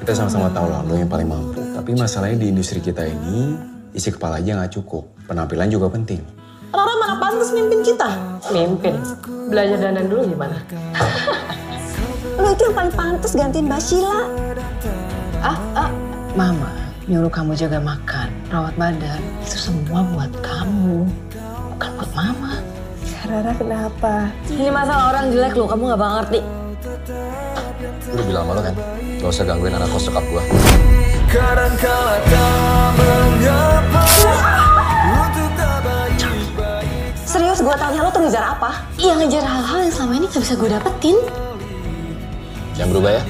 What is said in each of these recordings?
Kita sama-sama tahu lah lo yang paling mampu. Tapi masalahnya di industri kita ini, isi kepala aja nggak cukup. Penampilan juga penting. Orang-orang mana pantas mimpin kita? Mimpin. Belajar dandan dulu gimana? Lo itu yang paling pantas gantiin Mbak Sheila. Ah, ah. Mama nyuruh kamu jaga makan, rawat badan. Itu semua buat kamu. Bukan buat mama. Rara kenapa? Ini masalah orang jelek lo, kamu gak bakal ngerti. Gue udah bilang sama lo kan, gak usah gangguin anak kos sekap gue. Serius gue tanya lo tuh ngejar apa? Iya ngejar hal-hal yang selama ini gak bisa gue dapetin. Jangan berubah ya.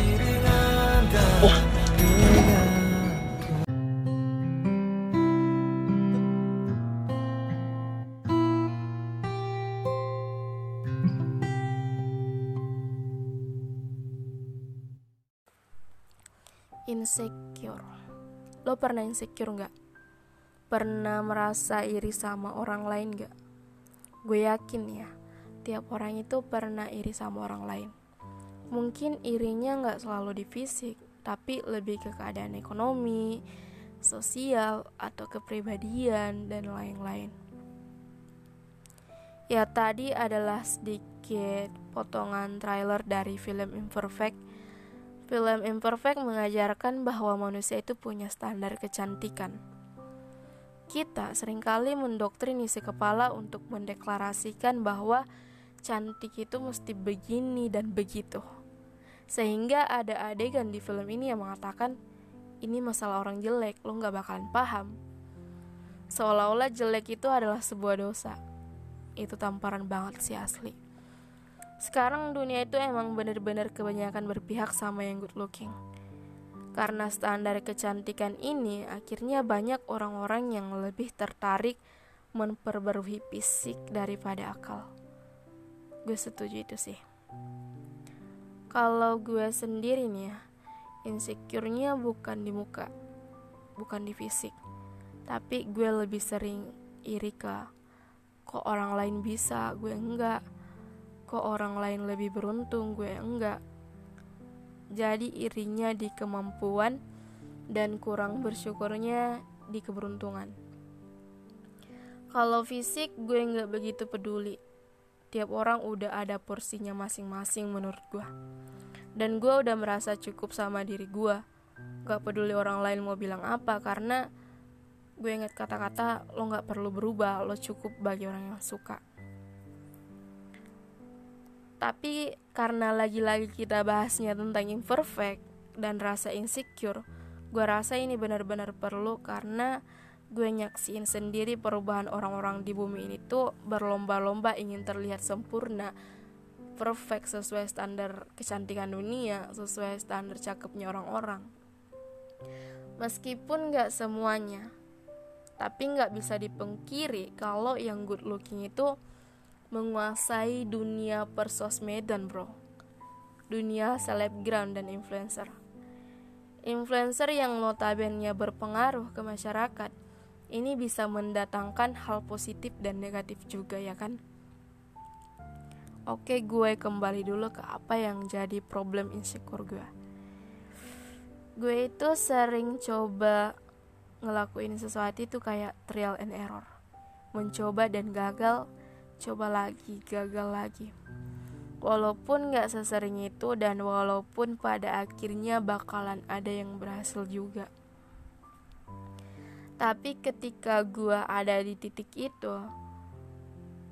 Insecure. Lo pernah insecure nggak? Pernah merasa iri sama orang lain nggak? Gue yakin ya, tiap orang itu pernah iri sama orang lain. Mungkin irinya nggak selalu di fisik, tapi lebih ke keadaan ekonomi, sosial, atau kepribadian, dan lain-lain. Ya tadi adalah sedikit potongan trailer dari film Imperfect Film Imperfect mengajarkan bahwa manusia itu punya standar kecantikan. Kita sering kali mendoktrin isi kepala untuk mendeklarasikan bahwa cantik itu mesti begini dan begitu. Sehingga ada adegan di film ini yang mengatakan, ini masalah orang jelek, lo gak bakalan paham. Seolah-olah jelek itu adalah sebuah dosa. Itu tamparan banget sih asli. Sekarang dunia itu emang bener-bener kebanyakan berpihak sama yang good looking. Karena standar kecantikan ini, akhirnya banyak orang-orang yang lebih tertarik memperbarui fisik daripada akal. Gue setuju itu sih. Kalau gue sendiri nih ya, insecure-nya bukan di muka, bukan di fisik. Tapi gue lebih sering iri ke kok orang lain bisa, gue enggak kok orang lain lebih beruntung gue enggak. Jadi irinya di kemampuan dan kurang bersyukurnya di keberuntungan. Kalau fisik gue nggak begitu peduli. Tiap orang udah ada porsinya masing-masing menurut gue dan gue udah merasa cukup sama diri gue gak peduli orang lain mau bilang apa karena gue inget kata-kata lo gak perlu berubah lo cukup bagi orang yang suka tapi karena lagi-lagi kita bahasnya tentang imperfect dan rasa insecure, gue rasa ini benar-benar perlu karena gue nyaksiin sendiri perubahan orang-orang di bumi ini tuh berlomba-lomba ingin terlihat sempurna, perfect sesuai standar kecantikan dunia, sesuai standar cakepnya orang-orang. Meskipun gak semuanya, tapi gak bisa dipungkiri kalau yang good looking itu menguasai dunia persosmedan bro. Dunia selebgram dan influencer. Influencer yang notabene berpengaruh ke masyarakat. Ini bisa mendatangkan hal positif dan negatif juga ya kan? Oke gue kembali dulu ke apa yang jadi problem insecure gue. Gue itu sering coba ngelakuin sesuatu itu kayak trial and error. Mencoba dan gagal coba lagi, gagal lagi. Walaupun gak sesering itu dan walaupun pada akhirnya bakalan ada yang berhasil juga. Tapi ketika gue ada di titik itu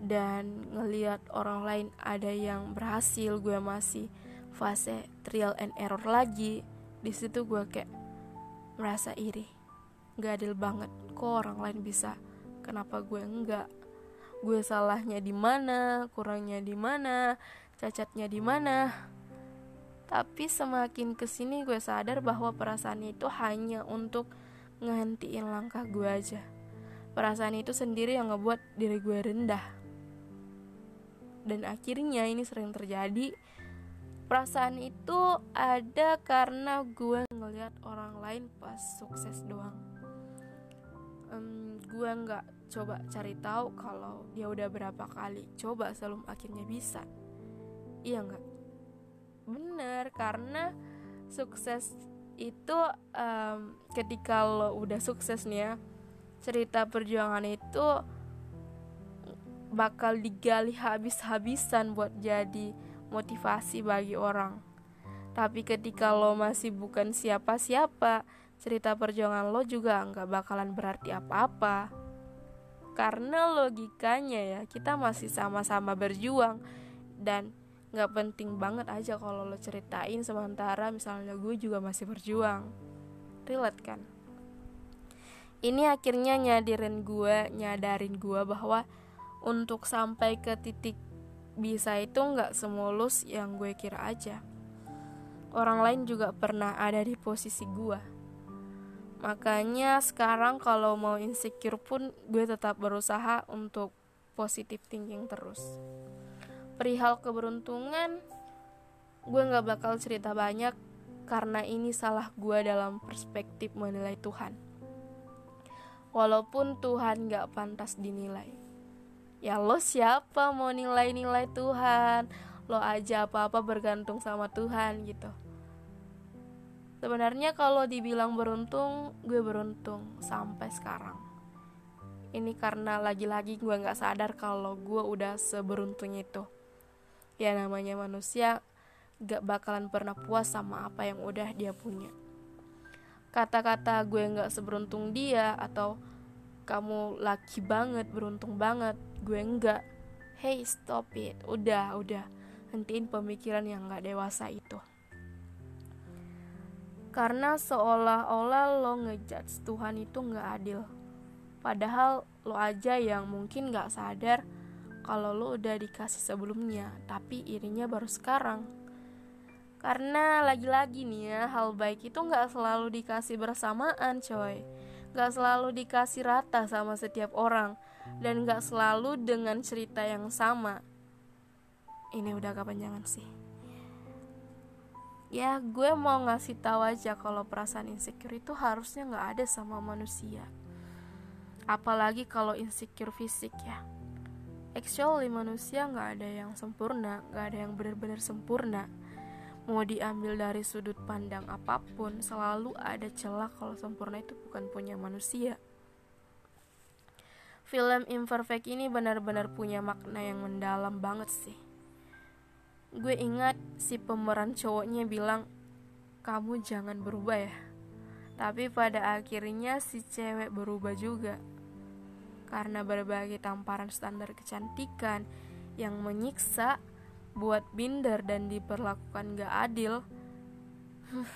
dan ngelihat orang lain ada yang berhasil, gue masih fase trial and error lagi. Di situ gue kayak merasa iri. Gak adil banget. Kok orang lain bisa? Kenapa gue enggak? Gue salahnya di mana, kurangnya di mana, cacatnya di mana. Tapi semakin ke sini gue sadar bahwa perasaan itu hanya untuk ngehentiin langkah gue aja. Perasaan itu sendiri yang ngebuat diri gue rendah. Dan akhirnya ini sering terjadi. Perasaan itu ada karena gue ngeliat orang lain pas sukses doang. Um, gue nggak coba cari tahu kalau dia udah berapa kali. Coba sebelum akhirnya bisa. Iya nggak? Bener karena sukses itu um, ketika lo udah sukses nih ya cerita perjuangan itu bakal digali habis-habisan buat jadi motivasi bagi orang. Tapi ketika lo masih bukan siapa-siapa cerita perjuangan lo juga nggak bakalan berarti apa-apa karena logikanya ya kita masih sama-sama berjuang. Dan nggak penting banget aja kalau lo ceritain sementara misalnya gue juga masih berjuang. Relate kan? Ini akhirnya nyadirin gue nyadarin gue bahwa untuk sampai ke titik bisa itu nggak semulus yang gue kira aja. Orang lain juga pernah ada di posisi gue Makanya sekarang kalau mau insecure pun gue tetap berusaha untuk positive thinking terus. Perihal keberuntungan, gue gak bakal cerita banyak karena ini salah gue dalam perspektif menilai Tuhan. Walaupun Tuhan gak pantas dinilai. Ya lo siapa mau nilai-nilai Tuhan? Lo aja apa-apa bergantung sama Tuhan gitu. Sebenarnya kalau dibilang beruntung, gue beruntung sampai sekarang. Ini karena lagi-lagi gue gak sadar kalau gue udah seberuntung itu. Ya namanya manusia gak bakalan pernah puas sama apa yang udah dia punya. Kata-kata gue gak seberuntung dia atau kamu laki banget, beruntung banget, gue enggak. Hey stop it, udah, udah. Hentiin pemikiran yang gak dewasa itu karena seolah-olah lo ngejudge Tuhan itu nggak adil. Padahal lo aja yang mungkin nggak sadar kalau lo udah dikasih sebelumnya tapi irinya baru sekarang. Karena lagi-lagi nih ya hal baik itu nggak selalu dikasih bersamaan coy. Nggak selalu dikasih rata sama setiap orang dan nggak selalu dengan cerita yang sama. Ini udah kepanjangan sih ya gue mau ngasih tahu aja kalau perasaan insecure itu harusnya nggak ada sama manusia. Apalagi kalau insecure fisik ya. Actually manusia nggak ada yang sempurna nggak ada yang benar-benar sempurna. Mau diambil dari sudut pandang apa pun selalu ada celah kalau sempurna itu bukan punya manusia. Film imperfect ini benar-benar punya makna yang mendalam banget sih gue ingat si pemeran cowoknya bilang kamu jangan berubah ya. Tapi pada akhirnya si cewek berubah juga. Karena berbagai tamparan standar kecantikan yang menyiksa buat binder dan diperlakukan gak adil.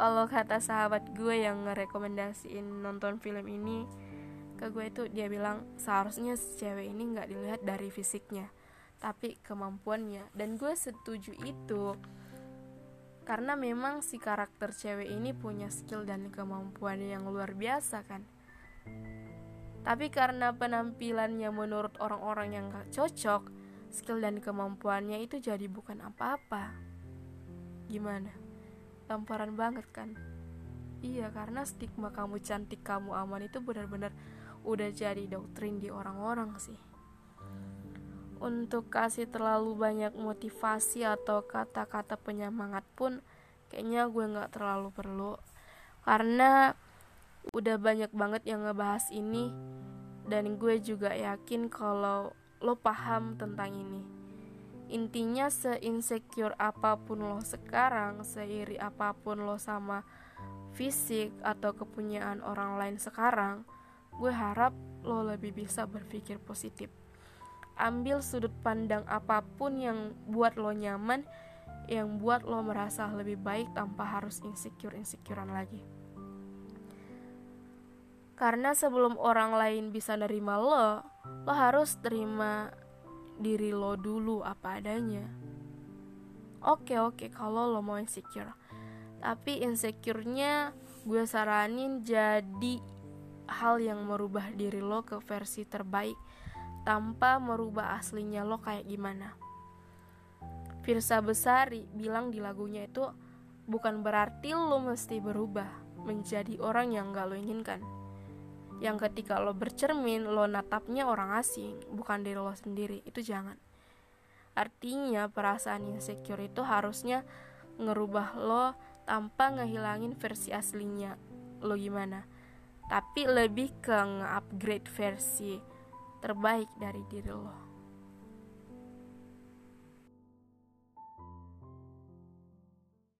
Kalau kata sahabat gue yang ngerekomendasiin nonton film ini ke gue itu dia bilang seharusnya si cewek ini nggak dilihat dari fisiknya tapi kemampuannya. Dan gue setuju itu. Karena memang si karakter cewek ini punya skill dan kemampuan yang luar biasa kan? Tapi karena penampilannya menurut orang-orang yang gak cocok skill dan kemampuannya itu jadi bukan apa-apa. Gimana? Tamparan banget kan? Iya karena stigma kamu cantik kamu aman itu benar-benar udah jadi doktrin di orang-orang sih untuk kasih terlalu banyak motivasi atau kata-kata penyemangat pun kayaknya gue nggak terlalu perlu. Karena udah banyak banget yang ngebahas ini dan gue juga yakin kalau lo paham tentang ini. Intinya se-insecure apa pun lo sekarang seiri apa pun lo sama fisik atau kepunyaan orang lain sekarang gue harap lo lebih bisa berpikir positif ambil sudut pandang apa pun yang buat lo nyaman, yang buat lo merasa lebih baik tanpa harus insecure-insecurean lagi. Karena sebelum orang lain bisa nerima lo, lo harus terima diri lo dulu apa adanya. Oke oke kalau lo mau insecure. Tapi insecure-nya gue saranin jadi hal yang merubah diri lo ke versi terbaik tanpa merubah aslinya lo kayak gimana. Firsa Besari bilang di lagunya itu bukan berarti lo mesti berubah menjadi orang yang gak lo inginkan. Yang ketika lo bercermin, lo natapnya orang asing, bukan diri lo sendiri. Itu jangan. Artinya perasaan insecure itu harusnya ngerubah lo tanpa ngehilangin versi aslinya lo gimana tapi lebih ke nge-upgrade versi terbaik dari diri lo